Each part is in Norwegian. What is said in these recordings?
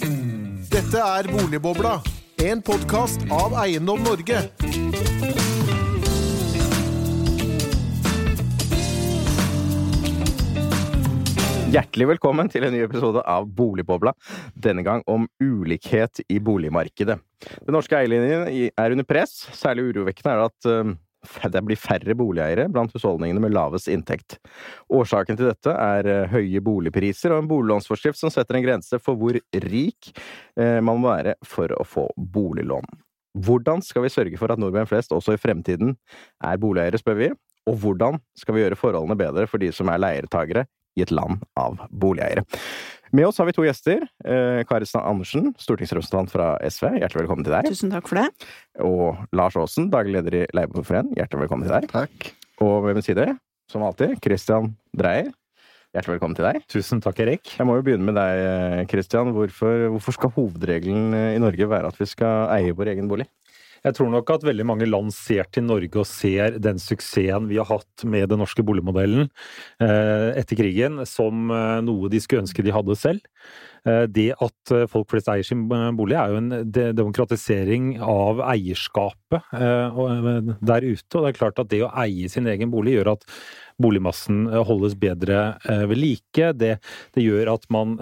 Dette er Boligbobla, en podkast av Eiendom Norge. Hjertelig velkommen til en ny episode av Boligbobla. Denne gang om ulikhet i boligmarkedet. Den norske eierlinjen er under press. Særlig urovekkende er det at eh, det blir færre boligeiere blant husholdningene med lavest inntekt. Årsaken til dette er eh, høye boligpriser og en boliglånsforskrift som setter en grense for hvor rik eh, man må være for å få boliglån. Hvordan skal vi sørge for at nordmenn flest også i fremtiden er boligeiere, spør vi? Og hvordan skal vi gjøre forholdene bedre for de som er leieretagere i et land av boligeiere. Med oss har vi to gjester. Eh, Karistan Andersen, stortingsrepresentant fra SV, hjertelig velkommen til deg. Tusen takk for det. Og Lars Aasen, daglig leder i Leieboerforeningen, hjertelig velkommen til deg. Takk. Og ved min side, som alltid, Christian Dreyer. Hjertelig velkommen til deg. Tusen takk, Erik. Jeg må jo begynne med deg, eh, Christian. Hvorfor, hvorfor skal hovedregelen eh, i Norge være at vi skal eie vår egen bolig? Jeg tror nok at veldig mange land ser til Norge og ser den suksessen vi har hatt med den norske boligmodellen eh, etter krigen, som eh, noe de skulle ønske de hadde selv. Eh, Det at eh, folk flest eier sin eh, bolig, er jo en demokratisering av eierskapet der ute. Og det er klart at det å eie sin egen bolig gjør at boligmassen holdes bedre ved like. Det, det gjør at man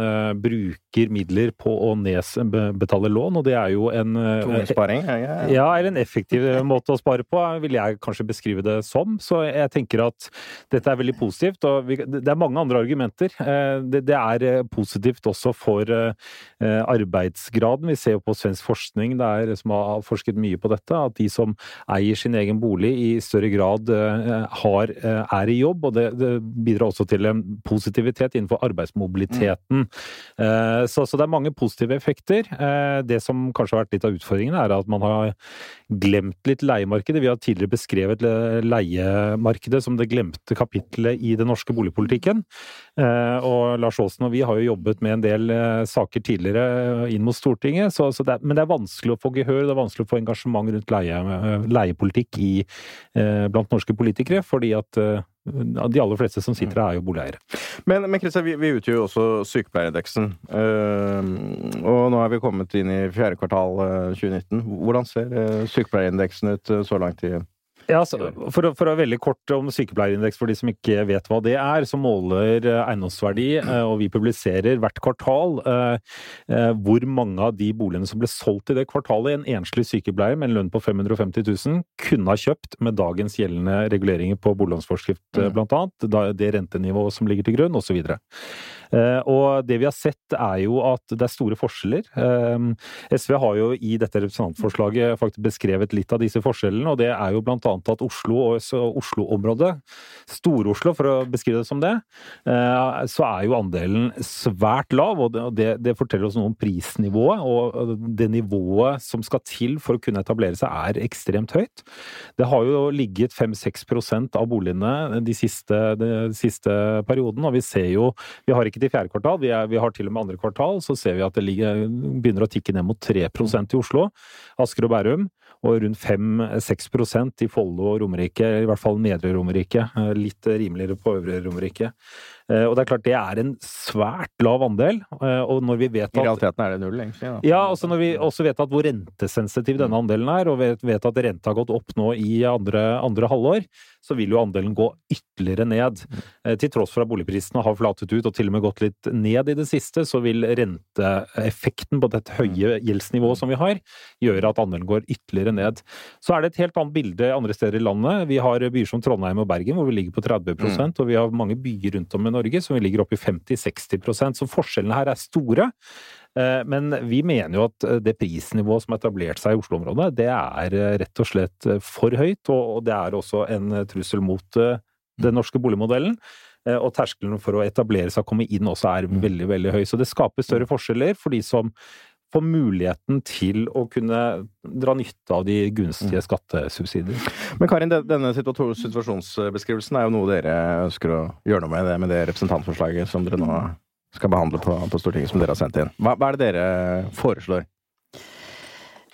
bruker midler på å nedbetale lån, og det er jo en eh, Tungesparing? Ja, ja. ja, eller en effektiv måte å spare på, vil jeg kanskje beskrive det som. Så jeg tenker at dette er veldig positivt. Og vi, det er mange andre argumenter. Det, det er positivt også for eh, eh, arbeidsgraden. Vi ser jo på svensk forskning det er, som har forsket mye på dette, at de som eier sin egen bolig i større grad eh, har, eh, er i jobb. Og det, det bidrar også til en positivitet innenfor arbeidsmobiliteten. Mm. Så, så det er mange positive effekter. Det som kanskje har vært litt av utfordringen, er at man har glemt litt leiemarkedet. Vi har tidligere beskrevet leiemarkedet som det glemte kapitlet i den norske boligpolitikken. Og Lars Aasen og vi har jo jobbet med en del saker tidligere inn mot Stortinget, så, så det er, men det er vanskelig å få gehør, det er vanskelig å få engasjement rundt leie, eh, leiepolitikk i, eh, blant norske politikere, fordi at eh, de aller fleste som sitter her, er jo boligeiere. Men, men Christian, vi, vi utgjør jo også sykepleierindeksen. Uh, og nå er vi kommet inn i fjerde kvartal eh, 2019. Hvordan ser sykepleierindeksen ut eh, så langt i Ja, altså, for, å, for å være veldig kort om sykepleierindeks for de som ikke vet hva det er, så måler eh, eiendomsverdi, eh, og vi publiserer hvert kvartal eh, hvor mange av de boligene som ble solgt i det kvartalet en enslig sykepleier med en lønn på 550 000 kunne ha kjøpt med dagens gjeldende reguleringer på boliglånsforskrift, Mm. blant annet, det rentenivået som ligger til grunn, osv. Eh, Og det vi har sett er jo at det er store forskjeller. Eh, SV har jo i dette representantforslaget faktisk beskrevet litt av disse forskjellene, og det er jo blant annet at Oslo og Oslo-området, Stor-Oslo for å beskrive det som det, eh, så er jo andelen svært lav, og det, det forteller oss noe om prisnivået, og det nivået som skal til for å kunne etablere seg er ekstremt høyt. Det har jo ligget 5-6 av boligene de siste, de siste perioden, og vi ser jo Vi har ikke til fjerde kvartal, vi, er, vi har til og med andre kvartal, så ser vi at det ligger, begynner å tikke ned mot 3 i Oslo, Asker og Bærum, og rundt 5-6% i Follo og Romerike, i hvert fall Nedre Romerike. eh, Litt rimeligere på Øvre Romerike. Eh, Og det er klart det er en svært lav andel, eh, og når vi vet at I realiteten er det null, egentlig. Da. ja, altså når vi også vet at hvor rentesensitiv denne andelen er, og vet, vet at renta har gått opp nå i andre, andre halvår, så vil jo andelen gå ytterligere ned. Eh, Til tross for at boligprisene har flatet ut og til og med gått litt ned i det siste, så vil renteeffekten på dette høye gjeldsnivået som vi har, gjøre at andelen går ytterligere ned. Så er det et helt annet bilde andre steder i landet. Vi har byer som Trondheim og Bergen hvor vi ligger på 30% og vi har mange byer rundt om i Norge som vi ligger oppe i 50-60% så forskjellene her er store. Eh, Men vi mener jo at eh, det prisnivået som har etablert seg i Oslo-området, det er eh, rett og slett for høyt, og det er også en trussel mot den norske boligmodellen. Og terskelen for å etablere seg og komme inn også er veldig, veldig høy. Så det skaper større forskjeller for de som får muligheten til å kunne dra nytte av de gunstige skattesubsidier. Men Karin, denne situasjonsbeskrivelsen er jo noe dere ønsker å gjøre noe med, det med det representantforslaget som dere nå skal behandle på, på Stortinget, som dere har sendt inn. Hva, hva er det dere foreslår?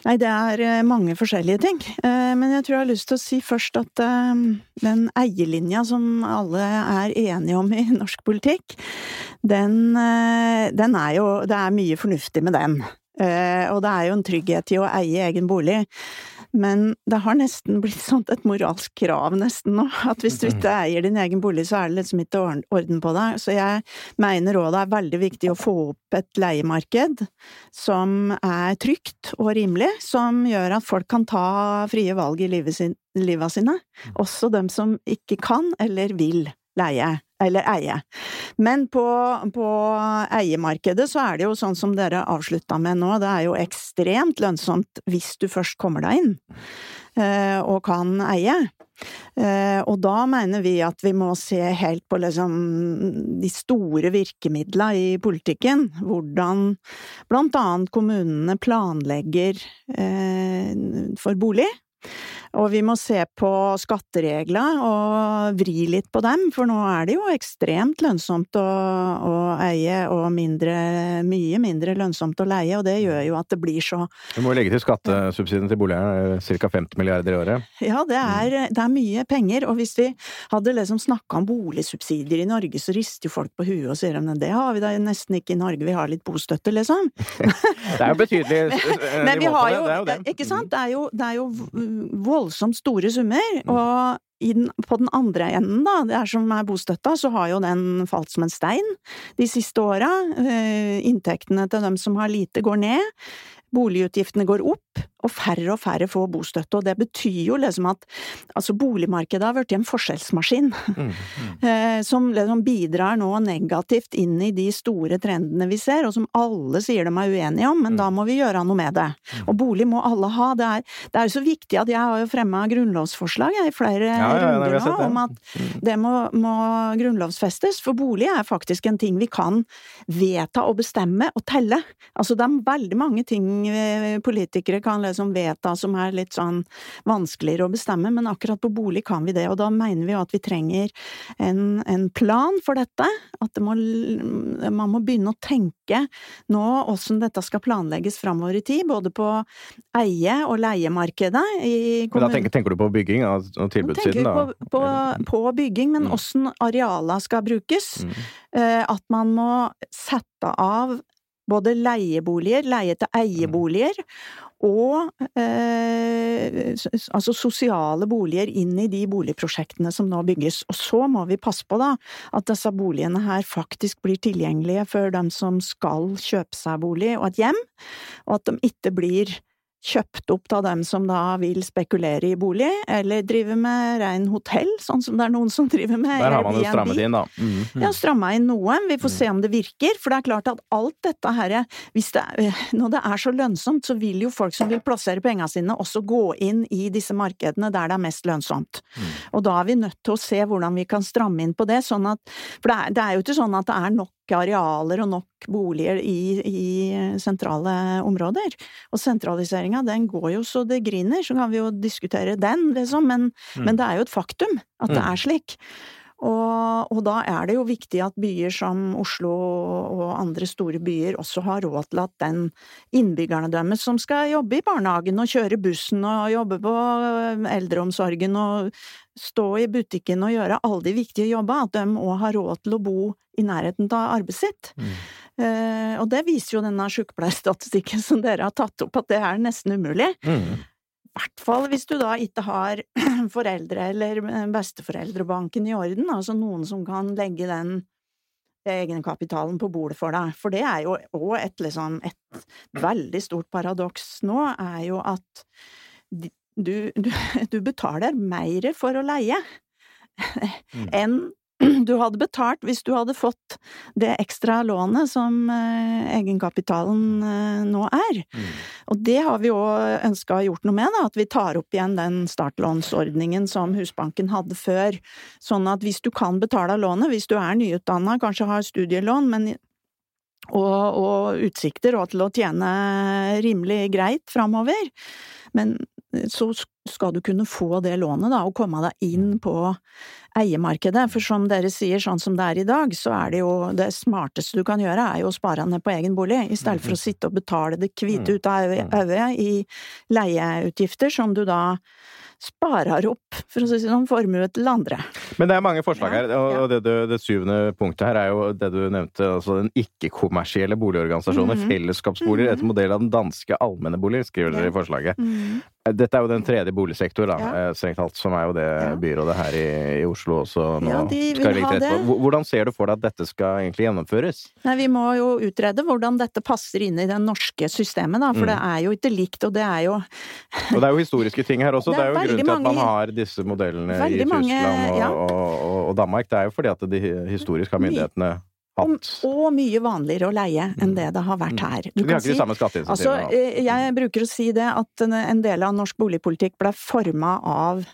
Nei, det er eh, mange forskjellige ting. Eh, men jeg tror jeg har lyst til å si først at eh, den eierlinja som alle er enige om i norsk politikk, den, den er jo Det er mye fornuftig med den. Og det er jo en trygghet i å eie egen bolig. Men det har nesten blitt sånn et moralsk krav nesten nå, at hvis du ikke eier din egen bolig, så er det liksom ikke orden på deg. Så jeg mener òg det er veldig viktig å få opp et leiemarked som er trygt og rimelig, som gjør at folk kan ta frie valg i livet, sin, livet sine. Også dem som ikke kan eller vil leie eller eie. Men på, på, eiemarkedet så er det jo sånn som dere avslutta med nå, det er jo ekstremt lønnsomt hvis du først kommer deg inn eh, og kan eie. Eh, og da mener vi at vi må se helt på liksom de store virkemidla i politikken. Hvordan blant annet kommunene planlegger eh, for bolig. Og vi må se på skatteregler og vri litt på dem, for nå er det jo ekstremt lønnsomt å, å eie, og mindre, mye mindre lønnsomt å leie, og det gjør jo at det blir så Du må legge til skattesubsidien til boligeierne, ca. 50 milliarder i året? Ja, det er, det er, mye penger, og hvis vi hadde liksom snakka om boligsubsidier i Norge, så rister jo folk på huet og sier at det har vi da nesten ikke i Norge, vi har litt bostøtte, liksom. det er jo betydelig nivå på det, det, er jo det. Ikke sant, det er jo, det er jo voldsomt store summer. Mm. Og den, på den andre enden, da, det er som er bostøtta, så har jo den falt som en stein de siste åra. Eh, inntektene til dem som har lite, går ned. Boligutgiftene går opp og færre og færre får bostøtte. Og det betyr jo liksom at altså boligmarkedet har blitt en forskjellsmaskin, mm, mm. Eh, som liksom bidrar nå negativt inn i de store trendene vi ser, og som alle sier de er uenige om, men mm. da må vi gjøre noe med det. Mm. Og bolig må alle ha. Det er, det er så viktig at jeg har jo fremma grunnlovsforslag i flere ja, ja, runder nå om at mm. det må, må grunnlovsfestes, for bolig er faktisk en ting vi kan vedta og bestemme og telle. Altså det er veldig mange ting politikere kan liksom som vedtas som er litt sånn vanskeligere å bestemme, men akkurat på bolig kan vi det, og da mener vi jo at vi trenger en, en plan for dette. At det må, man må begynne å tenke nå åssen dette skal planlegges framover i tid, både på eie- og leiemarkedet i kommunen. Men da tenker, tenker, du på bygging og tilbudssiden, da? På, på, på bygging, men mm. åssen areala skal brukes. Mm. Eh, at man må sette av både leieboliger, leie til eieboliger, og eh, altså sosiale boliger inn i de boligprosjektene som nå bygges. Og så må vi passe på da, at disse boligene her faktisk blir tilgjengelige for dem som skal kjøpe seg bolig og et hjem, og at de ikke blir kjøpt opp av dem som da vil spekulere i bolig, eller drive med rein hotell, sånn som det er noen som driver med Der har man jo strammet inn, da. Mm, mm. Ja, stramma inn noe. Vi får mm. se om det virker. For det er klart at alt dette her, det, Når det er så lønnsomt, så vil jo folk som vil plassere pengene sine, også gå inn i disse markedene der det er mest lønnsomt. Mm. Og da er vi nødt til å se hvordan vi kan stramme inn på det, sånn at For det er, det er jo ikke sånn at det er nok arealer og nok boliger i, i sentrale områder. Og sentraliseringa, den går jo så det griner, så kan vi jo diskutere den, liksom, men, mm. men det er jo et faktum at det mm. er slik. Og, og, da er det jo viktig at byer som Oslo og andre store byer også har råd til at den innbyggerne deres som skal jobbe i barnehagen og kjøre bussen og jobbe på eldreomsorgen og stå i butikken og gjøre alle de viktige jobbene, at de òg har råd til å bo i nærheten av arbeidet sitt. Mm. Uh, og det viser jo denne sykepleierstatistikken som dere har tatt opp, at det er nesten umulig. Mm hvert fall hvis du da ikke har foreldre eller besteforeldrebanken i orden, altså noen som kan legge den egenkapitalen på bordet for deg. For det er jo òg et liksom et veldig stort paradoks nå, er jo at du, du, du betaler mer for å leie mm. enn du hadde betalt hvis du hadde fått det ekstra lånet som eh, egenkapitalen eh, nå er. Mm. Og det har vi òg ønska å gjort noe med, da, at vi tar opp igjen den startlånsordningen som Husbanken hadde før. Sånn at hvis du kan betale lånet, hvis du er nyutdanna, kanskje har studielån, men og, og utsikter og til å tjene rimelig greit framover, men så skal du kunne få det lånet, da, og komme deg inn på eiemarkedet. For som dere sier, sånn som det er i dag, så er det jo det smarteste du kan gjøre, er jo å spare ned på egen bolig, i stedet for å sitte og betale det hvite ut av øyet i leieutgifter, som du da sparer opp, for å si sånn, formue til andre. Men det er mange forslag her, og det, det, det, syvende punktet her er jo det du nevnte, altså den ikke-kommersielle boligorganisasjonen, mm -hmm. fellesskapsboliger etter modell av den danske allmenne bolig, skriver dere i forslaget. Mm -hmm. Dette er jo den tredje boligsektor, da, ja. strengt talt, som er jo det byrådet her i, i, Oslo også nå ja, skal legge til rette for. Hvordan ser du for deg at dette skal egentlig gjennomføres? Nei, Vi må jo utrede hvordan dette passer inn i det norske systemet, da, for mm. det er jo ikke likt, og det er jo Og det er jo historiske ting her også. Det er, det er jo grunnen til at man har disse modellene i Tyskland mange, og, og, og, Danmark. Det er jo fordi at de historisk har myndighetene hatt. Og mye vanligere å leie enn mm. det det har vært her. Du Vi har ikke si, de samme skatteinsentivene. Altså, eh, jeg bruker å si det at en del av norsk boligpolitikk ble forma av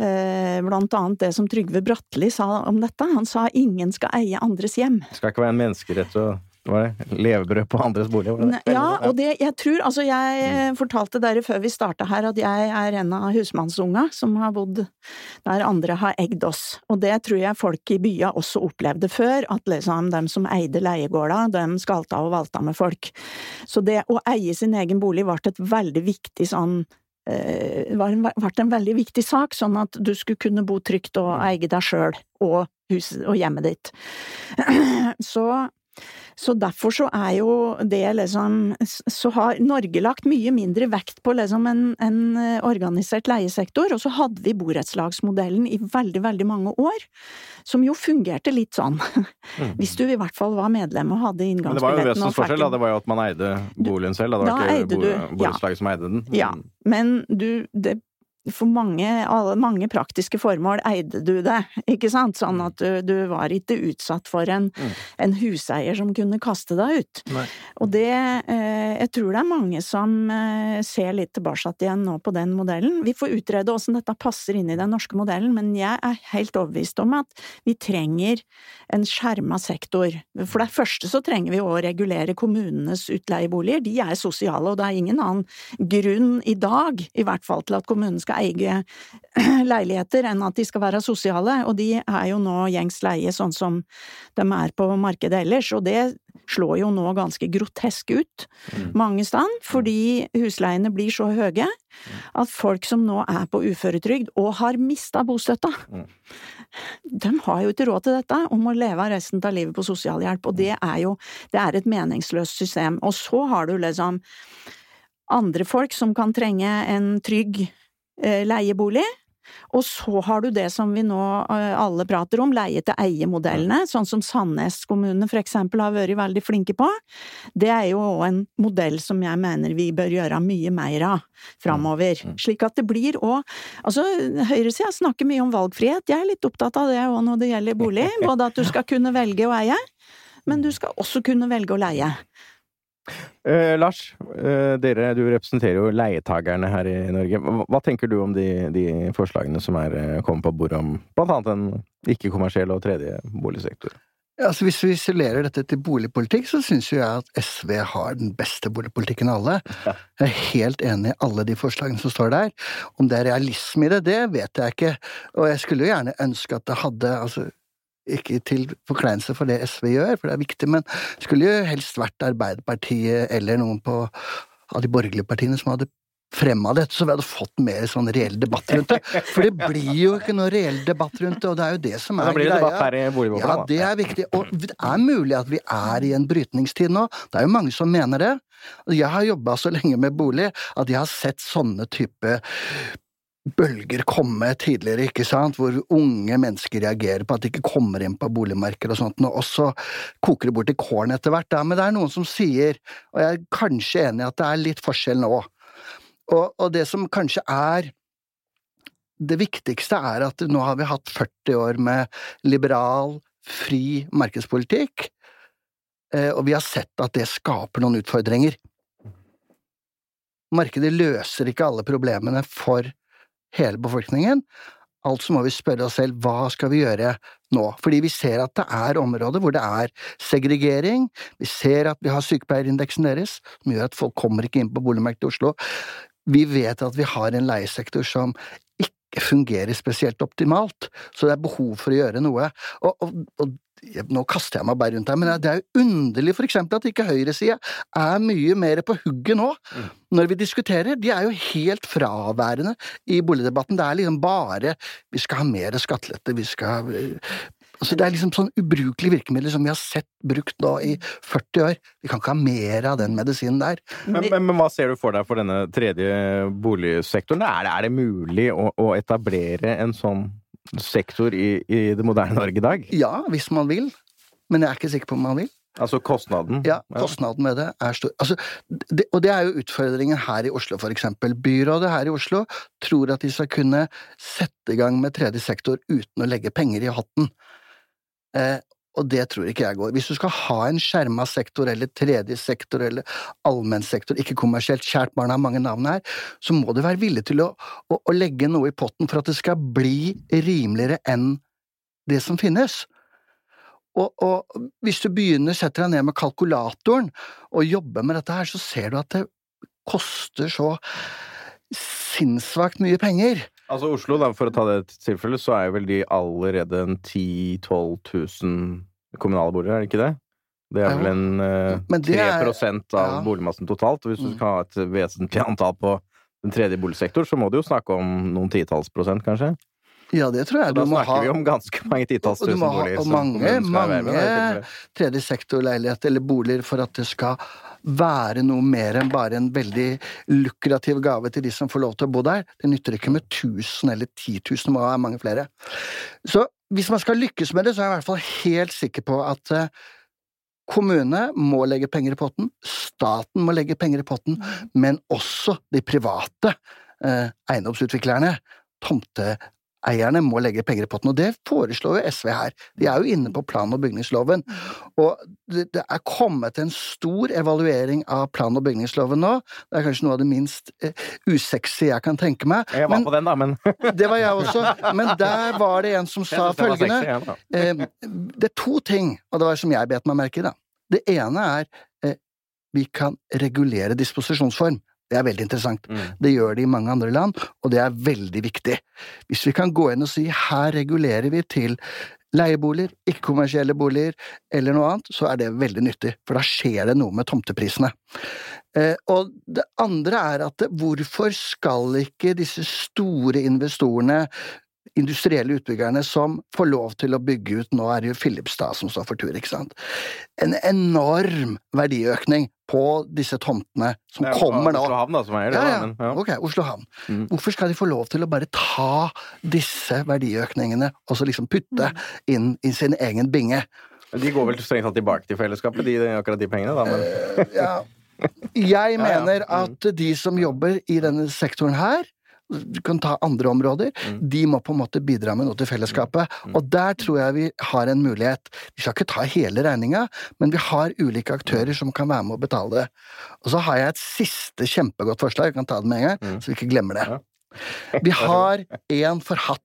eh, Blant annet det som Trygve Bratteli sa om dette. Han sa 'ingen skal eie andres hjem'. Det skal ikke være en menneskerett å var det? Levebrød på andres bolig? Ja, og det jeg tror Altså, jeg mm. fortalte dere før vi starta her at jeg er en av husmannsunga som har bodd der andre har eggd oss. Og det tror jeg folk i bya også opplevde før, at liksom dem som eide leiegårda, dem skalta og valta med folk. Så det å eie sin egen bolig ble et veldig viktig sånn eh, var en, vært en veldig viktig sak, sånn at du skulle kunne bo trygt og mm. eie deg sjøl og, og hjemmet ditt. Så så derfor så er jo det liksom Så har Norge lagt mye mindre vekt på liksom en, en eh, organisert leiesektor, og så hadde vi borettslagsmodellen i veldig, veldig mange år, som jo fungerte litt sånn. Mm. Hvis du i hvert fall var medlem og hadde inngangsbilletten. Men det var jo vesensforskjell, da. Det var jo at man eide boligen selv. Da. Det var da ikke borettslaget ja. som eide den. Ja, mm. men du, det for mange, alle, mange, praktiske formål eide du det, ikke sant? Sånn at du, du var ikke utsatt for en, mm. en, huseier som kunne kaste deg ut. Nei. Og det eh, Jeg tror det er mange som eh, ser litt tilbake igjen nå på den modellen. Vi får utrede åssen dette passer inn i den norske modellen, men jeg er helt overbevist om at vi trenger en skjerma sektor. For det første så trenger vi å regulere kommunenes utleieboliger. De er sosiale, og det er ingen annen grunn i dag, i hvert fall, til at kommunen skal eie leiligheter enn at de skal være sosiale, og de er jo nå gjengs leie sånn som de er på markedet ellers, og det slår jo nå ganske grotesk ut mm. mange steder, fordi husleiene blir så høye at folk som nå er på uføretrygd og har mista bostøtta, mm. de har jo ikke råd til dette og må leve resten av livet på sosialhjelp, og det er jo det er et meningsløst system. Og så har du liksom andre folk som kan trenge en trygg leiebolig. Og så har du det som vi nå eh, alle prater om, leie-til-eie-modellene, sånn som Sandnes kommune for eksempel har vært veldig flinke på. Det er jo òg en modell som jeg mener vi bør gjøre mye mer av framover. Mm, mm. Slik at det blir òg Altså, høyresida snakker mye om valgfrihet, jeg er litt opptatt av det òg når det gjelder bolig. Både at du skal kunne velge å eie, men du skal også kunne velge å leie. Eh, Lars, uh, dere, du representerer jo leietagerne her i Norge. Hva, hva tenker du om de, de, forslagene som er uh, kommet på bordet om annet en ikke-kommersiell og tredje boligsektor? Ja, altså Hvis vi isolerer dette til boligpolitikk, så syns jo jeg at SV har den beste boligpolitikken av alle. Jeg er helt enig i alle de forslagene som står der. Om det er realisme i det, det vet jeg ikke. Og jeg skulle jo gjerne ønske at det hadde altså ikke til forkleinelse for det SV gjør, for det er viktig, men skulle jo helst vært Arbeiderpartiet eller noen på, av de borgerlige partiene som hadde fremma dette, så vi hadde fått mer sånn reell debatt rundt det. For det blir jo ikke noe reell debatt rundt det, og det er jo det som er greia. Da blir det debatt her greia. Ja, det er viktig. Og det er mulig at vi er i en brytningstid nå. Det er jo mange som mener det. Jeg har jobba så lenge med bolig at jeg har sett sånne type bølger komme tidligere, ikke sant, hvor unge mennesker reagerer på at de ikke kommer inn på boligmarkedet og sånt, og så koker det bort i kålen etter hvert. Men det er noen som sier, og jeg er kanskje enig i at det er litt forskjell nå, og, og det som kanskje er det viktigste er at nå har vi hatt 40 år med liberal, fri markedspolitikk, eh, og vi har sett at det skaper noen utfordringer. Markedet løser ikke alle problemene for hele befolkningen. Altså må vi spørre oss selv hva skal vi gjøre nå, fordi vi ser at det er områder hvor det er segregering, vi ser at vi har sykepleierindeksen deres, som gjør at folk kommer ikke inn på boligmarkedet i Oslo. vi vet at vi har en leiesektor som ikke fungerer spesielt optimalt, så det er behov for å gjøre noe. Og, og, og nå kaster jeg meg bare rundt her, men det er jo underlig for eksempel at ikke høyresida er mye mer på hugget nå, mm. når vi diskuterer. De er jo helt fraværende i boligdebatten. Det er liksom bare vi skal ha mer skattelette, vi skal Altså, det er liksom sånn ubrukelige virkemidler som vi har sett brukt nå i 40 år. Vi kan ikke ha mer av den medisinen der. Men, men, men hva ser du for deg for denne tredje boligsektoren? Er det, er det mulig å, å etablere en sånn sektor i, i, det moderne Norge i dag? Ja, hvis man vil. Men jeg er ikke sikker på om man vil. Altså kostnaden? Ja, kostnaden med det er stor. Altså, det, og det er jo utfordringen her i Oslo, for eksempel. Byrådet her i Oslo tror at de skal kunne sette i gang med tredje sektor uten å legge penger i hatten. Eh, og det tror ikke jeg går. Hvis du skal ha en skjerma sektor eller tredje sektor eller allmennsektor, ikke kommersielt, kjært barn har mange navn her, så må du være villig til å, å, å, legge noe i potten for at det skal bli rimeligere enn det som finnes. Og, og hvis du begynner, setter deg ned med kalkulatoren og jobber med dette her, så ser du at det koster så sinnssvakt mye penger. Altså Oslo, da, for å ta det tilfellet, så er jo vel de allerede en 10 000-12 000 kommunale boliger, er det ikke det? Det er vel en uh, 3 er, av ja. boligmassen totalt. Og hvis du mm. skal ha et vesentlig antall på den tredje boligsektor, så må du jo snakke om noen titalls prosent, kanskje? Ja, det tror jeg. Så da snakker ha, vi om ganske mange titalls tusen boliger. Og mange, mange tredje sektor-leiligheter eller boliger for at det skal være noe mer enn bare en veldig lukrativ gave til de som får lov til å bo der. Det nytter ikke med 1000 eller 10 000, det må være mange flere. Så hvis man skal lykkes med det, så er jeg i hvert fall helt sikker på at Kommunene Kommune må legge penger i potten, staten må legge penger i potten, men også de private eh, eiendomsutviklerne, tomte, eierne må legge penger i potten, og det foreslår jo SV her. De er jo inne på plan- og bygningsloven. Og det, er kommet en stor evaluering av plan- og bygningsloven nå. Det er kanskje noe av det minst uh, usexy jeg kan tenke meg. Jeg var men, på den, da, men Det var jeg også. Men der var det en som sa følgende sexy, uh, Det er to ting, og det var som jeg bet meg merke i, da. Det ene er uh, vi kan regulere disposisjonsform. Det er veldig interessant. Mm. Det gjør de i mange andre land, og det er veldig viktig. Hvis vi kan gå inn og si her regulerer vi til leieboliger, ikke-kommersielle boliger eller noe annet, så er det veldig nyttig, for da skjer det noe med tomteprisene. Eh, og det andre er at hvorfor skal ikke disse store investorene industrielle utbyggerne som får lov til å bygge ut Nå er det jo Filipstad som står for tur, ikke sant? En enorm verdiøkning på disse tomtene som ja, kommer nå. Oslo Havn, da, som eier det. Ja, ja. Men, ja. Ok, Oslo Havn. Mm. Hvorfor skal de få lov til å bare ta disse verdiøkningene og så liksom putte mm. inn i sin egen binge? De går vel strengt tatt tilbake til fellesskapet, de, akkurat de pengene, da, men uh, Ja. Jeg mener mm. at de som jobber i denne sektoren her, du kan ta andre områder. Mm. De må på en måte bidra med noe til fellesskapet. Mm. Og der tror jeg vi har en mulighet. Vi skal ikke ta hele regninga, men vi har ulike aktører som kan være med å betale det. Og så har jeg et siste kjempegodt forslag, jeg kan ta det med en gang, mm. så vi ikke glemmer det. Vi har en forhatt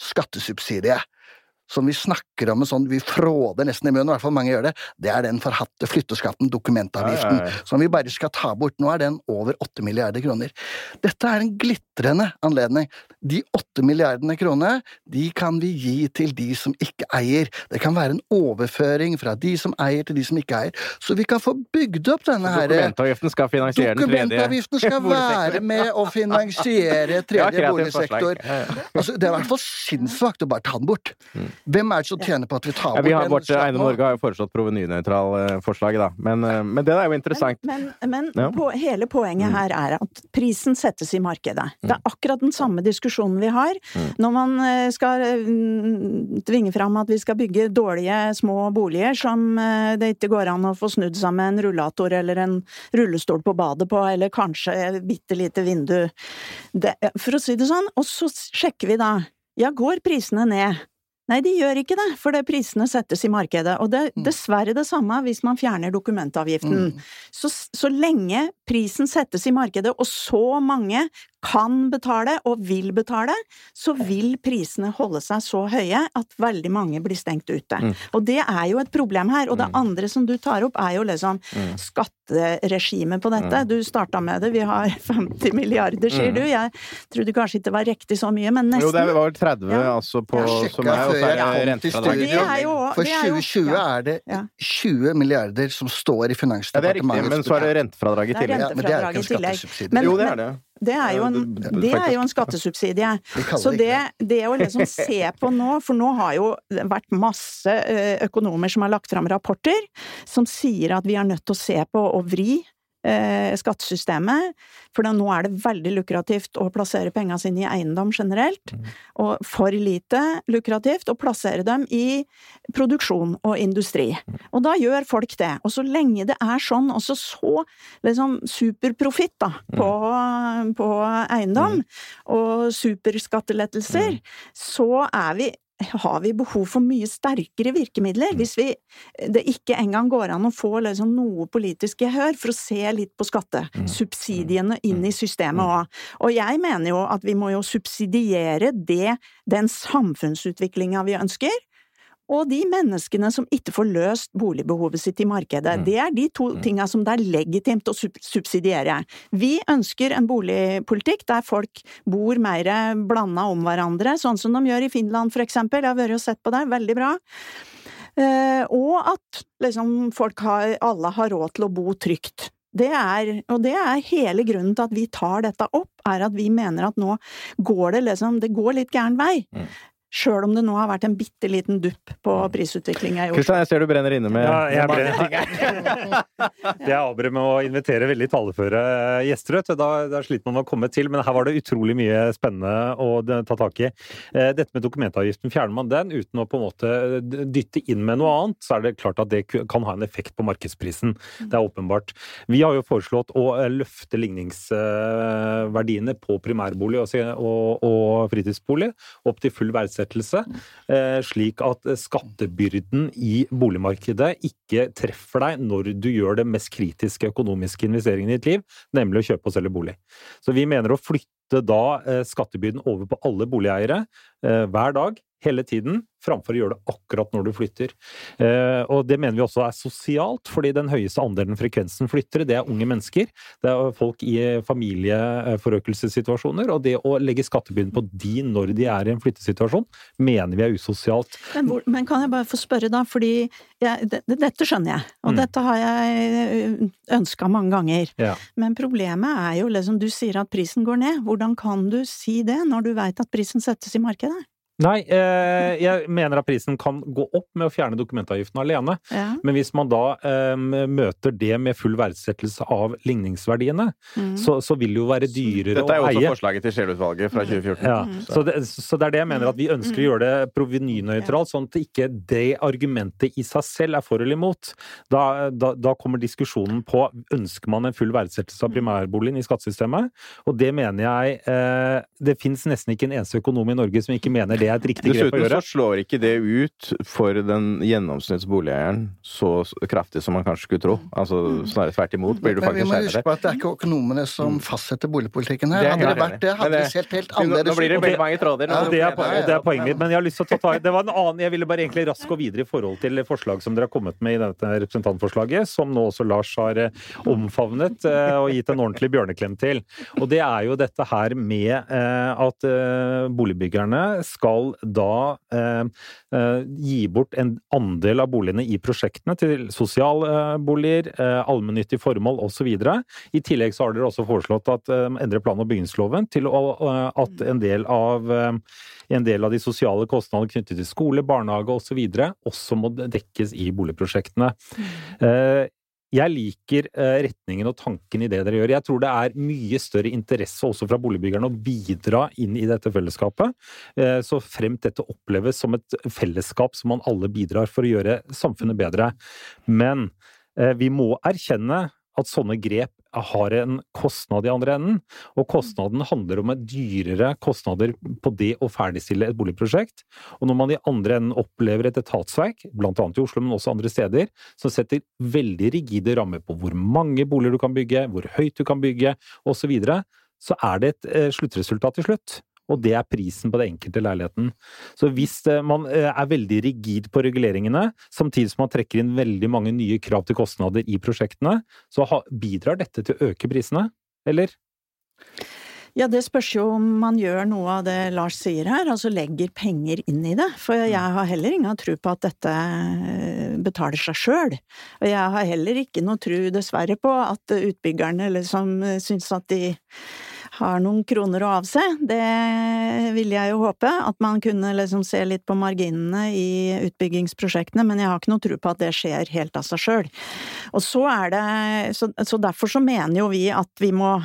skattesubsidie som vi snakker om en sånn, vi fråder nesten i munnen, i hvert fall mange gjør det, det er den forhatte flytteskatten, dokumentavgiften, ja, ja, ja. som vi bare skal ta bort. Nå er den over åtte milliarder kroner. Dette er en glitrende anledning. De åtte milliardene kroner, de kan vi gi til de som ikke eier. Det kan være en overføring fra de som eier til de som ikke eier, så vi kan få bygd opp denne her Dokumentavgiften skal finansiere den tredje Dokumentavgiften skal være med å finansiere tredje boligsektor. Altså, det er i hvert fall sinnssvakt å bare ta den bort. Hvem er det som tjener på at vi tar bort ja, vi har, den? Vårt Eiendom Norge har jo foreslått provenynøytral uh, forslag, da. Men, uh, men, det er jo interessant. Men, men, men ja. på, hele poenget mm. her er at prisen settes i markedet. Mm. Det er akkurat den samme diskusjonen vi har mm. når man skal tvinge fram at vi skal bygge dårlige, små boliger som det ikke går an å få snudd seg med en rullator eller en rullestol på badet på, eller kanskje et bitte lite vindu. Det, for å si det sånn. Og så sjekker vi da. Ja, går prisene ned? Nei, de gjør ikke det, for det prisene settes i markedet. Og det er mm. dessverre det samme hvis man fjerner dokumentavgiften. Mm. Så, så, lenge prisen settes i markedet, og så mange kan betale og vil betale, så vil prisene holde seg så høye at veldig mange blir stengt ute. Mm. Og det er jo et problem her. Og det andre som du tar opp, er jo liksom Mm. skatteregimet på dette. Du starta med det, vi har 50 milliarder, sier Mm. du. Jeg trodde kanskje ikke det var riktig så mye, men nesten. Jo, det var 30 Ja. altså på som er, og så er det kom til rentefradrag. Det studio. jo- For det er jo- 2020 ja. er det 20 milliarder som står i Finansdepartementet. Ja, det er riktig, men så er det rentefradrag i tillegg. Ja, men det rentefradrag i tillegg. Men- Jo, det er det. Det er jo en, er jo en skattesubsidie. Så det det, å liksom se på nå, for nå har jo vært masse eh, økonomer som har lagt fram rapporter som sier at vi er nødt til å se på og vri eh, skattesystemet, for da nå er det veldig lukrativt å plassere penga sine i eiendom generelt, Mm. og for lite lukrativt å plassere dem i produksjon og industri. Mm. Og da gjør folk det. Og så lenge det er sånn, også så liksom superprofitt da, på, på eiendom, og superskattelettelser, så er vi har vi behov for mye sterkere virkemidler, hvis vi, det ikke engang går an å få liksom noe politisk gehør for å se litt på skattesubsidiene inn i systemet òg. Og jeg mener jo at vi må jo subsidiere det, den samfunnsutviklinga vi ønsker, og de menneskene som ikke får løst boligbehovet sitt i markedet. Det er de to tinga som det er legitimt å subsidiere. Vi ønsker en boligpolitikk der folk bor mer blanda om hverandre, sånn som de gjør i Finland for eksempel. Jeg har vært og sett på det, veldig bra. Eh, og at liksom folk har, alle har råd til å bo trygt. Det er, og det er hele grunnen til at vi tar dette opp, er at vi mener at nå går det liksom, det går litt gæren vei. Mm. Sjøl om det nå har vært en bitte liten dupp på prisutviklinga i Oslo. Kristian, jeg ser du brenner inne med Ja, brenner- ting her. Det er avbrudd med å invitere veldig taleføre gjester, vet du. Da, da sliter man med å komme til. Men her var det utrolig mye spennende å ta tak i. Eh, Dette med dokumentavgiften, fjerner man den uten å på en måte dytte inn med noe annet, så er det klart at det kan ha en effekt på markedsprisen. Det er åpenbart. Vi har jo foreslått å eh, løfte ligningsverdiene på primærbolig og, og, og fritidsbolig opp til full verdsettelse, eh, slik at skattebyrden i boligmarkedet ikke treffer deg når du gjør det mest kritiske økonomiske investeringen i ditt liv, nemlig å kjøpe og selge bolig. Så vi mener å flytte da eh, skattebyrden over på alle boligeiere eh, hver dag, hele tiden, framfor å gjøre det akkurat når du flytter. Eh, og det mener vi også er sosialt, fordi den høyeste andelen frekvensen flyttere, det er unge mennesker. Det er folk i familieforøkelsessituasjoner, og det å legge skattebyrden på de når de er i en flyttesituasjon, mener vi er usosialt. Men, hvor, men kan jeg bare få spørre, da, fordi jeg, det, det- dette skjønner jeg, og Mm. dette har jeg ønska mange ganger. Ja. Men problemet er jo liksom, du sier at prisen går ned. Hvordan kan du si det når du veit at prisen settes i markedet? Nei, eh, jeg mener at prisen kan gå opp med å fjerne dokumentavgiften alene. Ja. Men hvis man da eh, møter det med full verdsettelse av ligningsverdiene, Mm. så, så vil det jo være dyrere å eie. Dette er jo også eie. forslaget til Scheel-utvalget fra 2014. Ja, Mm. så det, så det er det jeg mener, at vi ønsker å gjøre det provenynøytralt, sånn at ikke det argumentet i seg selv er for eller imot. Da, da, da kommer diskusjonen på ønsker man en full verdsettelse av primærboligen i skattesystemet, og det mener jeg eh, Det fins nesten ikke en eneste økonom i Norge som ikke mener det er et riktig grep å gjøre. Dessuten så slår ikke det ut for den gjennomsnittsboligeieren så kraftig som man kanskje skulle tro. Altså Snarere tvert imot blir du Men vi må huske på at det er ikke økonomene som fastsetter boligpolitikken her. Det er Hadde det vært det, hadde det det- sett helt annerledes ut. nå blir det veldig mange tråder. Ja, det, er, det er poenget mitt, men jeg har lyst til å ta tak i Det var en annen Jeg ville bare egentlig raskt gå videre i forhold til forslag som dere har kommet med i dette representantforslaget, som nå også Lars har eh, omfavnet eh, og gitt en ordentlig bjørneklem til. Og det er jo dette her med eh, at boligbyggerne skal da eh, eh, gi bort en andel av boligene i prosjektene til sosialboliger, eh, allmennyttige formål osv. I tillegg så har dere også foreslått at eh, endre plan- og bygningsloven til å, eh, at en del av eh, en del av de sosiale kostnadene knyttet til skole, barnehage osv. Også, også må dekkes i boligprosjektene. Eh, Jeg liker eh, retningen og tanken i det dere gjør. Jeg tror det er mye større interesse også fra boligbyggerne å bidra inn i dette fellesskapet. eh, Så fremt dette oppleves som et fellesskap som man alle bidrar for å gjøre samfunnet bedre. Men eh, vi må erkjenne at sånne grep har en kostnad i andre enden. Og kostnaden handler om dyrere kostnader på det å ferdigstille et boligprosjekt. Og når man i andre enden opplever et etatsverk, blant annet i Oslo, men også andre steder, som setter veldig rigide rammer på hvor mange boliger du kan bygge, hvor høyt du kan bygge, osv., så, videre, så er det et eh, sluttresultat til slutt og det er prisen på den enkelte leiligheten. Så hvis eh, man eh, er veldig rigid på reguleringene, samtidig som man trekker inn veldig mange nye krav til kostnader i prosjektene, så bidrar dette til å øke prisene, eller? Ja, det spørs jo om man gjør noe av det Lars sier her, altså legger penger inn i det. For jeg har heller ingen tro på at dette eh, betaler seg sjøl. Og jeg har heller ikke noe tro, dessverre, på at utbyggerne liksom syns at de har noen kroner å avse. Det vil jeg jo håpe, at man kunne liksom se litt på marginene i utbyggingsprosjektene, men jeg har ikke noe tro på at det skjer helt av seg sjøl. Så så, så derfor så mener jo vi at vi må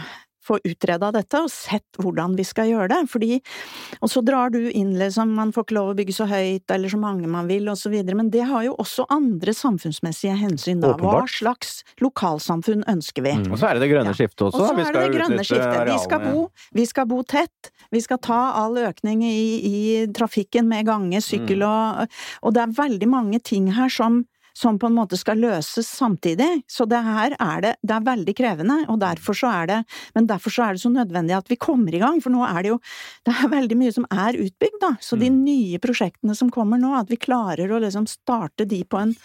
få utreda dette og sett hvordan vi skal gjøre det, fordi Og så drar du inn liksom, man får ikke lov å bygge så høyt eller så mange man vil videre, men det har jo også andre samfunnsmessige hensyn da. Hva slags lokalsamfunn ønsker vi? Mm. Og så er det det grønne ja. skiftet også. Og så er det det grønne skiftet. Vi skal, bo, vi skal bo tett. Vi skal ta all økning i, i trafikken med gange, sykkel mm. og Og det er veldig mange ting her som som på en måte skal løses samtidig. Så det her er det, det er veldig krevende, og derfor så er det, men derfor så er det så nødvendig at vi kommer i gang, for nå er det jo, det er veldig mye som er utbygd, da. Så de mm. nye prosjektene som kommer nå, at vi klarer å liksom starte de på en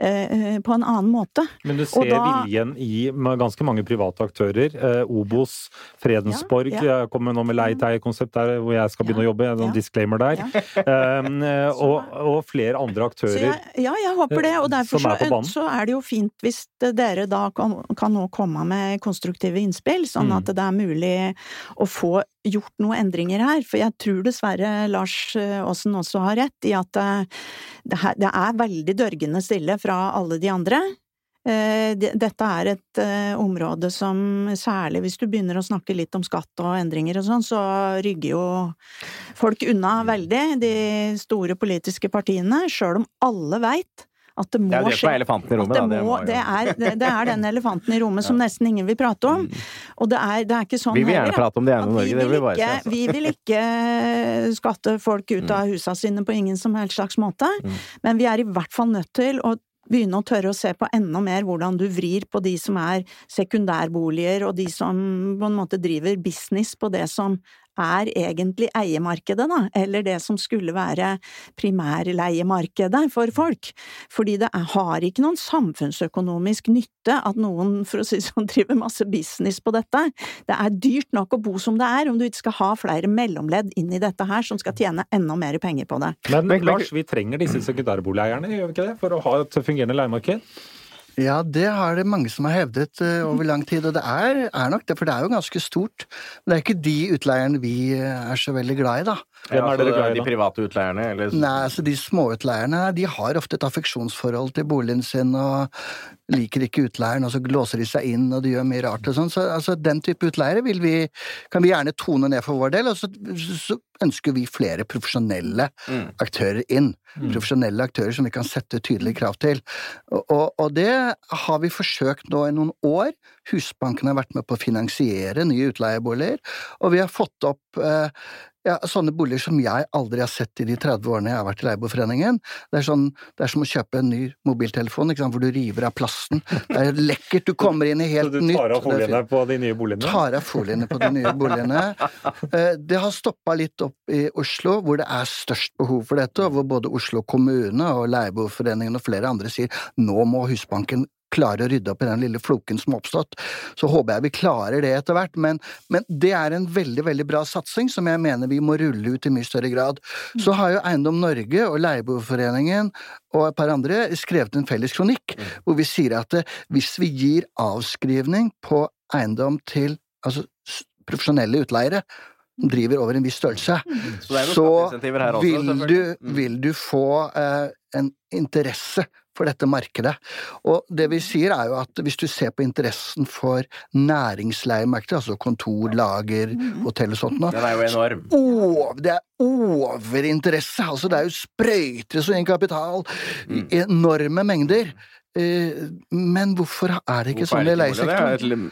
på en annen måte. Men du ser da, viljen i ganske mange private aktører. Eh, Obos, Fredensborg ja, ja. kommer nå med leie-til-konsept der hvor jeg skal begynne ja, å jobbe. En disclaimer der. Um, og, og, flere andre aktører jeg, Ja, jeg håper det. Og derfor er, så, er det jo fint hvis dere da kan, kan nå komme med konstruktive innspill, sånn mm. at det er mulig å få gjort noen endringer her, for jeg tror dessverre Lars Aasen også har rett i at det er veldig dørgende stille fra alle de andre. Eh, dette er et eh, område som særlig hvis du begynner å snakke litt om skatt og endringer og sånn, så rygger jo folk unna veldig, de store politiske partiene, sjøl om alle veit at det må skje. Det er som er elefanten i rommet, det, må, det, er, det, det, er, den elefanten i rommet som nesten ingen vil prate om. Mm. Og det er, det er ikke sånn Vi vil gjerne prate om det ene Norge, det vil vi bare si. Vi vil ikke skatte folk ut av husa sine på ingen som helst slags måte, mm. men vi er i hvert fall nødt til å begynne å tørre å se på enda mer hvordan du vrir på de som er sekundærboliger, og de som på en måte driver business på det som er egentlig eiemarkedet, da, eller det som skulle være primærleiemarkedet for folk. Fordi det er, har ikke noen samfunnsøkonomisk nytte at noen, for å si sånn, driver masse business på dette. Det er dyrt nok å bo som det er, om du ikke skal ha flere mellomledd inn i dette her som skal tjene enda mer penger på det. Men, men Lars, vi trenger disse sekundærboligeierne, gjør vi ikke det, for å ha et fungerende leiemarked? Ja, det har det mange som har hevdet uh, over lang tid, og det er, er, nok det, for det er jo ganske stort. Men det er ikke de utleierne vi eh, er så veldig glad i, da. Hvem er dere glad i, da? De private utleierne? Eller? Nei, altså De småutleierne de har ofte et affeksjonsforhold til boligen sin og liker ikke utleieren, og så låser de seg inn og de gjør mye rart og sånn. Så altså, den type utleiere vil vi, kan vi gjerne tone ned for vår del, og så, så ønsker vi flere profesjonelle mm. aktører inn. Mm. Profesjonelle aktører som vi kan sette tydelige krav til. Og, og, og, det har vi forsøkt nå i noen år. Husbanken har vært med på å finansiere nye utleieboliger, og vi har fått opp eh, ja, sånne boliger som jeg aldri har sett i de 30 årene jeg har vært i Leieboerforeningen. Det, sånn, det, er som å kjøpe en ny mobiltelefon hvor du river av plasten. Det er lekkert, du kommer inn i helt nytt. Så du tar av foliene på de nye boligene? Tar av foliene på de nye boligene. Eh, det har stoppa litt opp i Oslo, hvor det er størst behov for dette, og hvor både Oslo kommune og Leieboerforeningen og flere andre sier nå må Husbanken klare å rydde opp i den lille floken som har oppstått. Så håper jeg vi klarer det etter hvert, men, men, det er en veldig veldig bra satsing som jeg mener vi må rulle ut i mye større grad. Så har jo Eiendom Norge og Leieboerforeningen og et par andre skrevet en felles kronikk hvor vi sier at eh, hvis vi gir avskrivning på eiendom til altså, profesjonelle utleiere, driver over en viss størrelse, så, så vil, du, mm. vil, du, få eh, en interesse for dette markedet. Og det vi sier er jo at hvis du ser på interessen for næringsleiemarkedet, altså kontor, lager, mm. hotell og sånt nå Den er jo enorm. Å, det er overinteresse! Altså det er jo sprøytes og inn kapital i mm. enorme mengder. eh, men hvorfor er det ikke Hvorfor sånn i leiesektoren?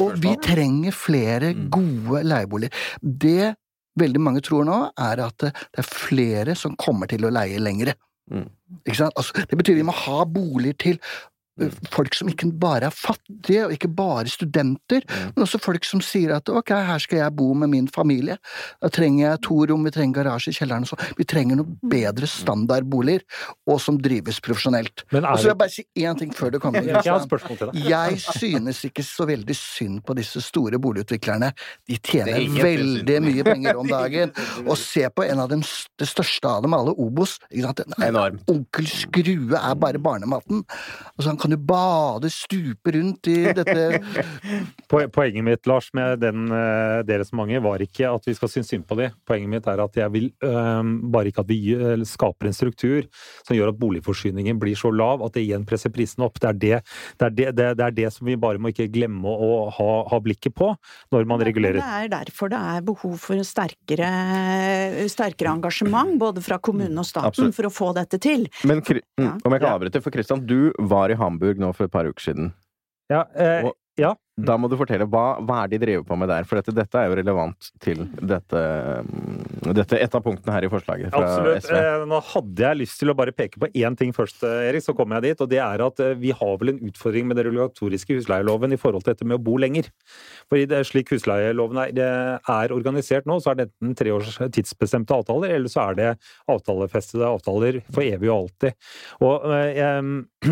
Og vi trenger flere Mm. gode leieboliger. Det veldig mange tror nå, er at det er flere som kommer til å leie lengre. Mm. Altså, det betyr vi må ha boliger til folk som ikke bare er fattige, og ikke bare studenter, Mm. men også folk som sier at ok, her skal jeg bo med min familie. Da trenger jeg to rom, vi trenger garasje i kjelleren og sånn. Vi trenger noen bedre standardboliger, og som drives profesjonelt. Men Og så vil jeg bare si én ting før du kommer. Jeg har spørsmål til deg. Jeg synes ikke så veldig synd på disse store boligutviklerne. De tjener er veldig mye penger om dagen. Og se på en av dem, det største av dem alle, Obos. Ikke sant? Onkel Skrue er bare barnematen. Altså, han kan jo bade, stupe rundt i dette Poenget mitt, Lars, med den, deres mange, var ikke at vi skal synes synd på dem. Poenget mitt er at jeg vil øhm, bare ikke at vi skaper en struktur som gjør at boligforsyningen blir så lav at det igjen presser prisene opp. Det er det, det, er det, det, det er det som vi bare må ikke glemme å ha, ha blikket på når man regulerer. Det er derfor det er behov for sterkere, sterkere engasjement, både fra kommunen og staten, Absolutt. for å få dette til. Men Ja. mm, om jeg kan avbryte, for Kristian, du var i Hamburg nå for et par uker siden. Ja, eh, Og- ja. Da må du fortelle, hva, hva er de driver på med der? For dette, dette er jo relevant til dette, mm, dette et av punktene her i forslaget fra Absolutt. SV. Eh, Nå hadde jeg lyst til å bare peke på én ting først, eh, Erik, så kommer jeg dit. Og det er at eh, vi har vel en utfordring med den regulatoriske husleieloven i forhold til dette med å bo lenger. Er slik husleieloven er, det er organisert nå, så er det enten tre års tidsbestemte avtaler, eller så er det avtalefestede avtaler for evig og alltid. Og, eh,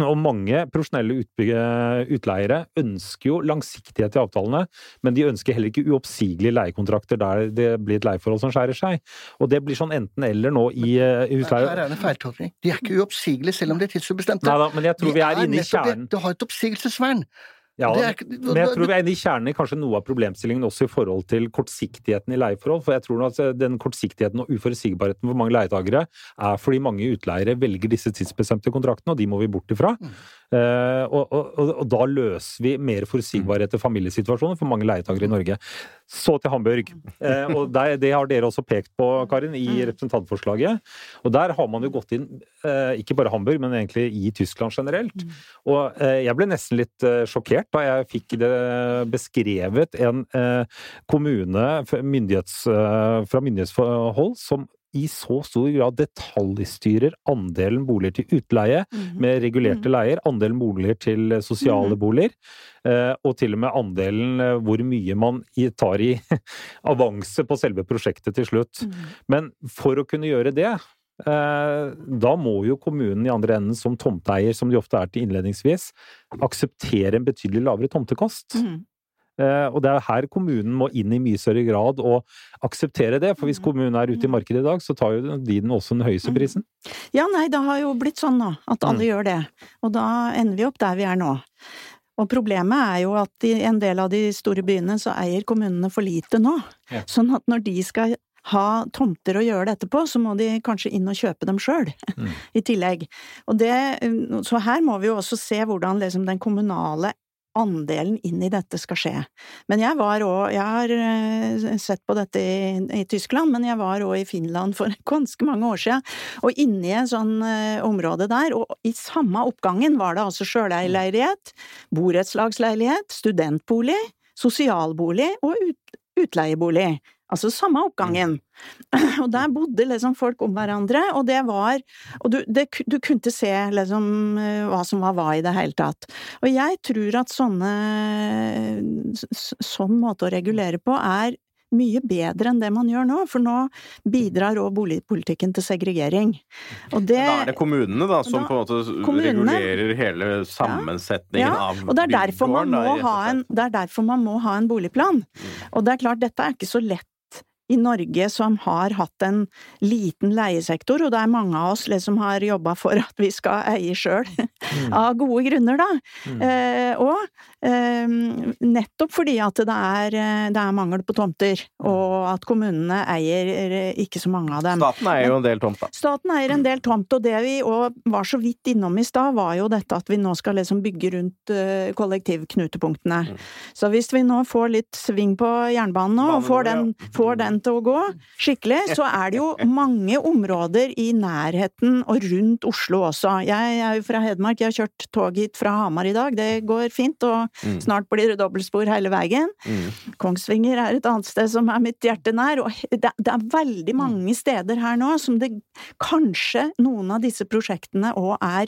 og mange profesjonelle utbygge- utleiere ønsker jo langsiktighet i avtalene, men de ønsker heller ikke uoppsigelige leiekontrakter der det blir et leieforhold som skjærer seg. Og det blir sånn enten-eller nå i eh, husleie... Her er det en feiltolkning. De er ikke uoppsigelige selv om de er tidsubestemte. Nei da, men jeg tror vi er inne i nettopp det. kjernen. Du har et oppsigelsesvern. Ja, men jeg tror vi er inne i kjernen i kanskje noe av problemstillingen også i forhold til kortsiktigheten i leieforhold. For jeg tror at eh, den kortsiktigheten og uforutsigbarheten for mange leietagere er fordi mange utleiere velger disse tidsbestemte kontraktene, og de må vi bort ifra. Eh, og, og, og, og da løser vi mer forutsigbarhet til familiesituasjonen for mange leietagere i Norge. Så til Hamburg. Eh, og der, det har dere også pekt på, Karin, i representantforslaget. Og der har man jo gått inn, eh, ikke bare Hamburg, men egentlig i Tyskland generelt. Og eh, jeg ble nesten litt eh, sjokkert da jeg fikk det beskrevet en eh, kommune myndighets, eh, fra myndighetshold som i så stor grad detaljstyrer andelen boliger til utleie med regulerte leier, andelen boliger til eh, sosiale boliger, eh, og til og med andelen eh, hvor mye man tar i avanse på selve prosjektet til slutt. Men for å kunne gjøre det, da må jo kommunen i andre enden som tomteeier, som de ofte er til innledningsvis, akseptere en betydelig lavere tomtekost. Mm. Eh, Og det er her kommunen må inn i mye større grad og akseptere det. For hvis kommunen er ute i markedet i dag, så tar jo de den også den høyeste prisen. Ja, nei, det har jo blitt sånn nå, at alle Mm. gjør det. Og da ender vi opp der vi er nå. Og problemet er jo at i en del av de store byene så eier kommunene for lite nå. Ja. Sånn at når de skal ha tomter å gjøre dette på, så må de kanskje inn og kjøpe dem sjøl, Mm. i tillegg. Og det, så her må vi jo også se hvordan liksom den kommunale andelen inn i dette skal skje. Men jeg var òg Jeg har eh, sett på dette i, i Tyskland, men jeg var òg i Finland for ganske mange år siden. Og inni et sånn eh, område der, og i samme oppgangen var det altså sjøleierleilighet, borettslagsleilighet, studentbolig, sosialbolig og ut, utleiebolig. Altså samme oppgangen. Og der bodde liksom folk om hverandre, og det var Og du, det, du kunne se liksom eh, hva som var hva i det hele tatt. Og jeg tror at sånne Sånn måte å regulere på er mye bedre enn det man gjør nå, for nå bidrar òg boligpolitikken til segregering. Og det Da er det kommunene da, som Da- på en måte kommunene- regulerer hele sammensetningen Ja, av derfor man bygården, det er derfor man må ha en boligplan. Og det er klart, dette er ikke så lett i Norge som har hatt en liten leiesektor, og det er mange av oss som har jobba for at vi skal eie sjøl, av gode grunner, da. Mm. Eh, og eh, nettopp fordi at det er, eh, det er mangel på tomter, og at kommunene eier eh, ikke så mange av dem. Staten eier jo en del tomt, da. Staten eier en del tomt, og det vi òg var så vidt innom i stad, var jo dette at vi nå skal liksom bygge rundt eh, kollektivknutepunktene. Så hvis vi nå får litt sving på jernbanen nå, og får den, får den til å gå skikkelig, så er det jo mange områder i nærheten og rundt Oslo også. Jeg er jo fra Hedmark, Jeg har kjørt tog hit fra Hamar i dag. Det går fint, og Mm. snart blir det dobbeltspor hele veien. Mm. Kongsvinger er et annet sted som er mitt hjerte nær, og det, er veldig mange steder her nå som det kanskje noen av disse prosjektene òg er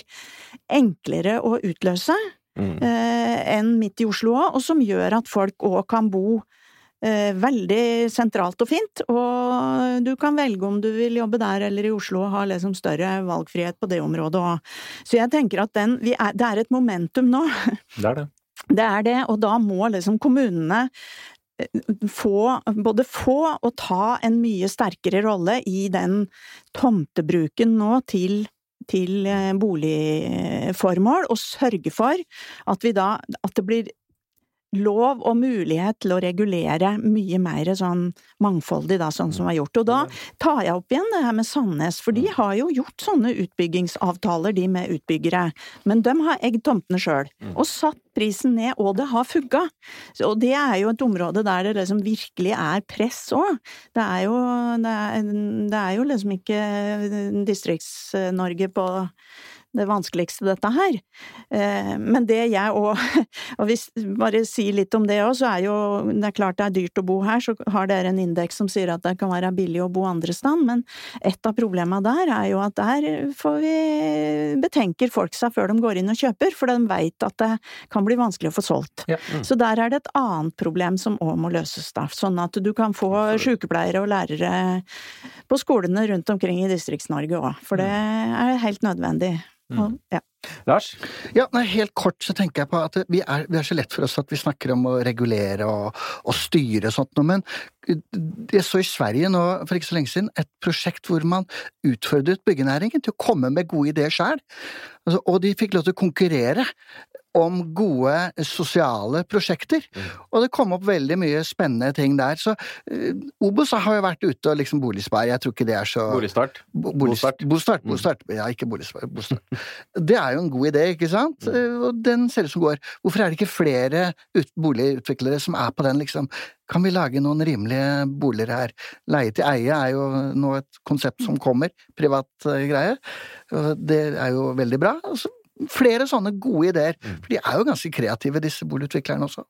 enklere å utløse Mm. eh, enn midt i Oslo òg, og som gjør at folk òg kan bo veldig sentralt og fint, og du kan velge om du vil jobbe der eller i Oslo og ha liksom større valgfrihet på det området òg. Så jeg tenker at den, vi er, det er et momentum nå. Det er det. Det er det, og da må liksom kommunene eh, få, både få og ta en mye sterkere rolle i den tomtebruken nå til til eh, boligformål, og sørge for at vi da at det blir lov og mulighet til å regulere mye mer sånn mangfoldig, da, sånn som var gjort. Og da tar jeg opp igjen det her med Sandnes, for de har jo gjort sånne utbyggingsavtaler, de med utbyggere, men de har eid tomtene sjøl, og satt prisen ned, og det har fugga. Og det er jo et område der det liksom virkelig er press òg. Det er jo, det er, det er jo liksom ikke Distrikts-Norge på det vanskeligste, dette her. Eh, Men det jeg òg Og hvis bare si litt om det òg, så er jo Det er klart det er dyrt å bo her, så har dere en indeks som sier at det kan være billig å bo andre sted, men et av problemene der er jo at der får vi betenker folk seg før de går inn og kjøper, for de veit at det kan bli vanskelig å få solgt. Ja. Så der er det et annet problem som òg må løses, da. Sånn at du kan få sykepleiere og lærere på skolene rundt omkring i Distrikts-Norge òg, for det er helt nødvendig. Og, ja. Lars? Ja, nei, Helt kort så tenker jeg på at vi er, vi er så lett for oss at vi snakker om å regulere og, og styre og sånt noe, men jeg så i Sverige nå for ikke så lenge siden et prosjekt hvor man utfordret byggenæringen til å komme med gode ideer sjøl, altså, og de fikk lov til å konkurrere om gode sosiale prosjekter. Og det kom opp veldig mye spennende ting der. Så uh, Obos har jo vært ute og liksom boligspar, jeg tror ikke det er så Boligstart? Bo- boligstart. Bostart. Bostart. Mm. Ja, ikke boligspar. Bostart. Det er jo en god idé, ikke sant? Mm. Og den ser ut som går. Hvorfor er det ikke flere ut boligutviklere som er på den, liksom? Kan vi lage noen rimelige boliger her? Leie til eie er jo nå et konsept som kommer, privat eh, greie. Det er jo veldig bra. Altså, flere sånne gode ideer. For de er jo ganske kreative, disse boligutviklerne også.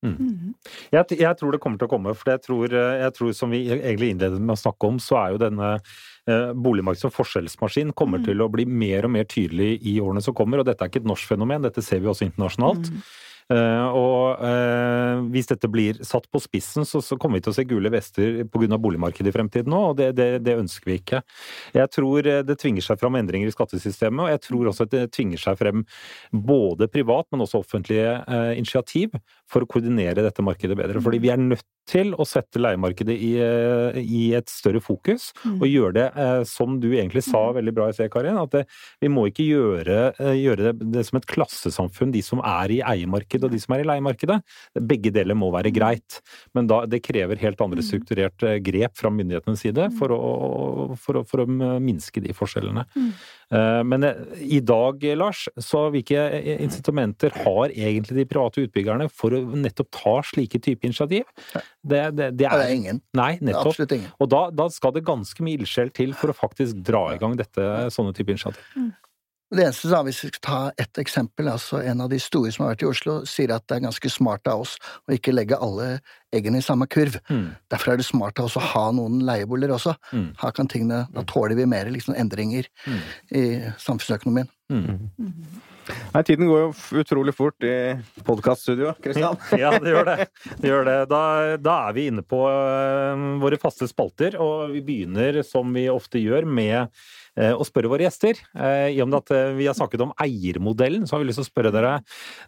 Mm. Jeg, jeg tror det kommer til å komme, for jeg tror, eh, jeg tror som vi egentlig innledet med å snakke om, så er jo denne eh, boligmarkedet som forskjellsmaskin kommer Mm. til å bli mer og mer tydelig i årene som kommer, og dette er ikke et norsk fenomen, dette ser vi også internasjonalt. Mm. Eh, og eh, hvis dette blir satt på spissen, så, kommer vi til å se gule vester pga. boligmarkedet i fremtiden òg, og det, det, det ønsker vi ikke. Jeg tror eh, det tvinger seg fram endringer i skattesystemet, og jeg tror også at det tvinger seg frem både privat, men også offentlige initiativ for å koordinere dette markedet bedre. Fordi vi er nødt til å sette leiemarkedet i, eh, i et større fokus, Mm. og gjøre det eh, som du egentlig sa veldig bra i sted, Karin, at det, vi må ikke gjøre, eh, gjøre det, det som et klassesamfunn, de som er i eiemarkedet og de som er i leiemarkedet. Begge deler må være greit, men da, det krever helt andre strukturerte grep fra myndighetenes side for å, for å, for å minske de forskjellene. Mm. Eh, Men eh, i dag, Lars, så hvilke incitamenter har egentlig de private utbyggerne for å nettopp tar slike type initiativ? Det, det, det er, det er ingen. Nei, nettopp. Absolutt ingen. Og da, da skal det ganske mye ildsjel til for å faktisk dra i gang dette, sånne type initiativ. Det eneste da, Hvis vi skal ta ett eksempel, altså en av de store som har vært i Oslo, sier at det er ganske smart av oss å ikke legge alle eggene i samme kurv. Mm. Derfor er det smart av oss å ha noen leieboliger også. Mm. Her kan tingene, Da tåler vi mer liksom, endringer Mm. i samfunnsøkonomien. Mm. Nei, tiden går jo utrolig fort i podkaststudioet, Kristian. Ja, det gjør det. det, gjør det. Da, da er vi inne på eh, våre faste spalter, og vi begynner som vi ofte gjør med eh, å spørre våre gjester. Eh, I og med at vi har snakket om eiermodellen, så har vi lyst til å spørre dere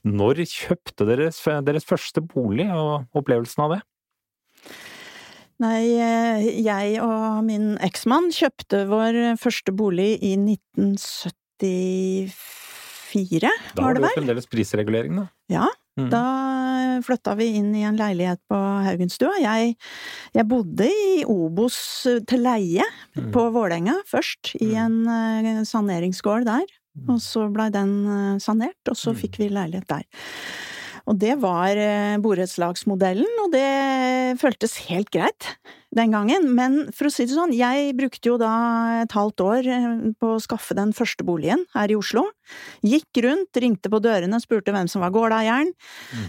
når kjøpte deres, deres første bolig, og opplevelsen av det? Nei, jeg og min eksmann kjøpte vår første bolig i 1974, Da var var det det jo fremdeles prisregulering, da. Ja, Mm. da flytta vi inn i en leilighet på Haugenstua. Jeg, jeg bodde i Obos til leie Mm. på Vålerenga først, i en eh, saneringsgård der. Og så blei den eh, sanert, og så Mm. fikk vi leilighet der. Og det var eh, borettslagsmodellen, og det føltes helt greit. Den gangen. Men for å si det sånn, jeg brukte jo da et halvt år eh, på å skaffe den første boligen her i Oslo. Gikk rundt, ringte på dørene, spurte hvem som var gårdeieren.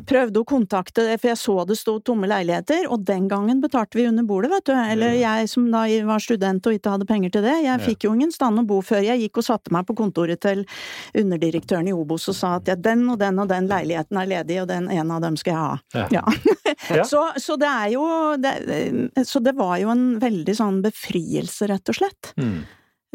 Prøvde å kontakte, for jeg så det sto tomme leiligheter, og den gangen betalte vi under bordet, vet du. Eller jeg som da var student og ikke hadde penger til det. Jeg fikk jo ingen stand å bo før jeg gikk og satte meg på kontoret til underdirektøren i Obos og sa at ja, den og den og den leiligheten er ledig, og den ene av dem skal jeg ha. Ja. Ja. Ja. så, så det er jo det, Så det var jo en veldig sånn befrielse, rett og slett. Mm.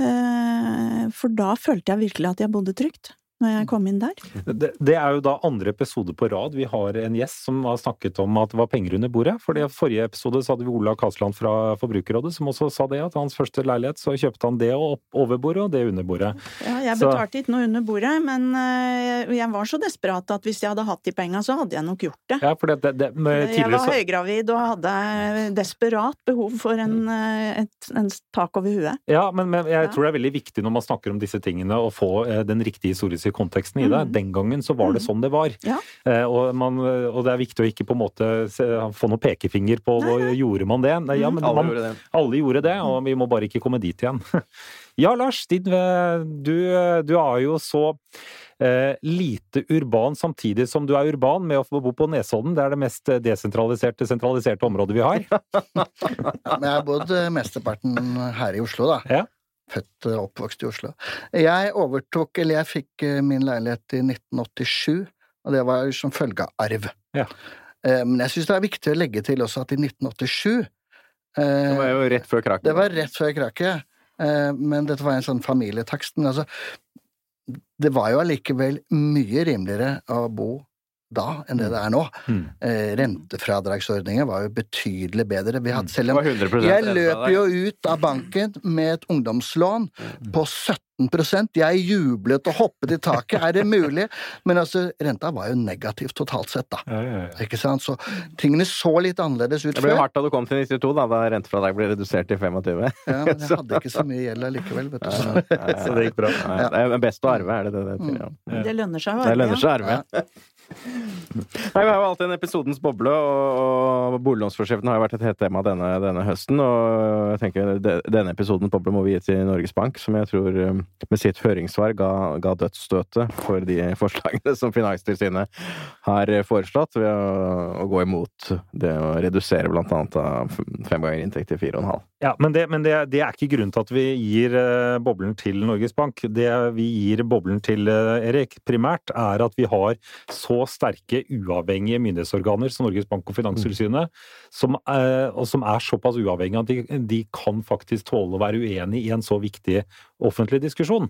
Eh, For da følte jeg virkelig at jeg bodde trygt, når jeg kom inn der. Det, det er jo da andre episode på rad vi har en gjest som har snakket om at det var penger under bordet. For i forrige episode så hadde vi Ola Kasland fra Forbrukerrådet som også sa det, at hans første leilighet så kjøpte han det opp over bordet og det under bordet. Ja, jeg Så- betalte ikke noe under bordet, men eh, jeg var så desperat at hvis jeg hadde hatt de penga, så hadde jeg nok gjort det. Ja, for det, det, Jeg var høygravid og hadde desperat behov for en, eh, et, en tak over huet. Ja, men, men jeg Ja. tror det er veldig viktig når man snakker om disse tingene, å få eh, den riktige historiske konteksten i det. Mm. Den gangen så var det sånn det var. Ja. Eh, og, man, og det er viktig å ikke på en måte få noen pekefinger på Nei, hvor gjorde man det. Nei, ja, men Alle man, gjorde det. alle gjorde det, og vi må bare ikke komme dit igjen. Ja, Lars, din, eh, du, du er jo så eh, lite urban samtidig som du er urban med å få bo på Nesodden. Det er det mest desentraliserte, sentraliserte området vi har. Ja, men jeg har bodd eh, mesteparten her i Oslo, da. Ja. Født og oppvokst i Oslo. Jeg overtok, eller jeg fikk eh, min leilighet i 1987, og det var som følge av arv. Ja. Eh, Men jeg syns det er viktig å legge til også at i 1987 Det eh, var jo rett før krakket. Det var rett før kraket, eh, men dette var en sånn familietakst. Men altså, det var jo allikevel mye rimeligere å bo da enn det det er nå. Mm. Eh, Rentefradragsordningen var jo betydelig bedre. Vi hadde, selv om jeg løp løper jo ut av banken med et ungdomslån på 17% Jeg jublet og hoppet i taket. Er det mulig? Men altså, renta var jo negativ totalt sett, da. Ja, ja, ja. Ikke sant? Så tingene så litt annerledes ut Det ble jo hardt da du kom til 92, da, da rentefradrag ble redusert til 25. Ja, men jeg hadde ikke så mye gjeld allikevel, vet du. Så. Så det gikk bra. Ja, det er best å arve, er det det det heter? Ja. Ja. Det lønner seg å Det lønner seg å arve. Nei, Vi har jo alltid en episodens boble, og, og boliglånsforskriften har jo vært et hett tema denne, denne høsten. Og jeg tenker de, Denne episodens boble må vi gi til Norges Bank, som jeg tror eh, med sitt høringssvar ga, ga dødsstøtet for de forslagene som Finanstilsynet har foreslått, ved å, å gå imot det å redusere annet fem ganger inntekt til fire og en halv. Ja, men, det, men det, det er ikke grunnen til at vi gir uh, boblen til Norges Bank. Det vi gir boblen til, uh, Erik, primært er at vi har så sterke uavhengige myndighetsorganer som Norges Bank og Finanstilsynet, som, uh, som er såpass uavhengige at de, de kan faktisk tåle å være uenig i en så viktig offentlig diskusjon.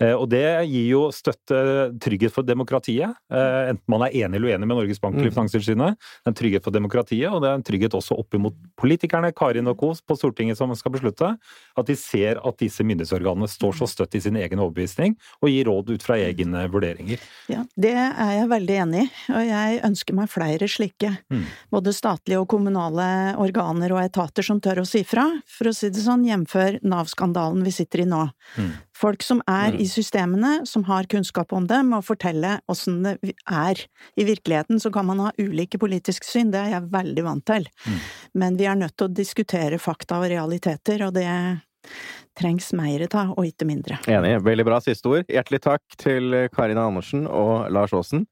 Eh, og det gir jo støtte, trygghet for demokratiet, eh, enten man er enig eller uenig med Norges Bank eller Finanstilsynet. Det er en trygghet for demokratiet, og det er en trygghet også opp imot politikerne, Karin og co. på Stortinget som skal beslutte, at de ser at disse myndighetsorganene står så støtt i sin egen overbevisning og gir råd ut fra egne vurderinger. Ja, det er jeg veldig enig i, og jeg ønsker meg flere slike. Mm. Både statlige og kommunale organer og etater som tør å si fra. For å si det sånn, jf. Nav-skandalen vi sitter i nå. Mm. Folk som er i systemene, som har kunnskap om det, må fortelle åssen det er. I virkeligheten så kan man ha ulike politiske syn, det er jeg veldig vant til. Mm. Men vi er nødt til å diskutere fakta og realiteter, og det trengs mer av, og ikke mindre. Enig. Veldig bra siste ord. Hjertelig takk til Karina Andersen og Lars Aasen.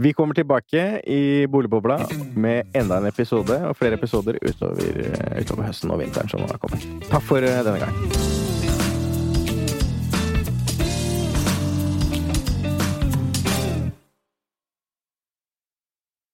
Vi kommer tilbake i Boligbobla med enda en episode, og flere episoder utover, utover høsten og vinteren som har kommet. Takk for eh, denne gang.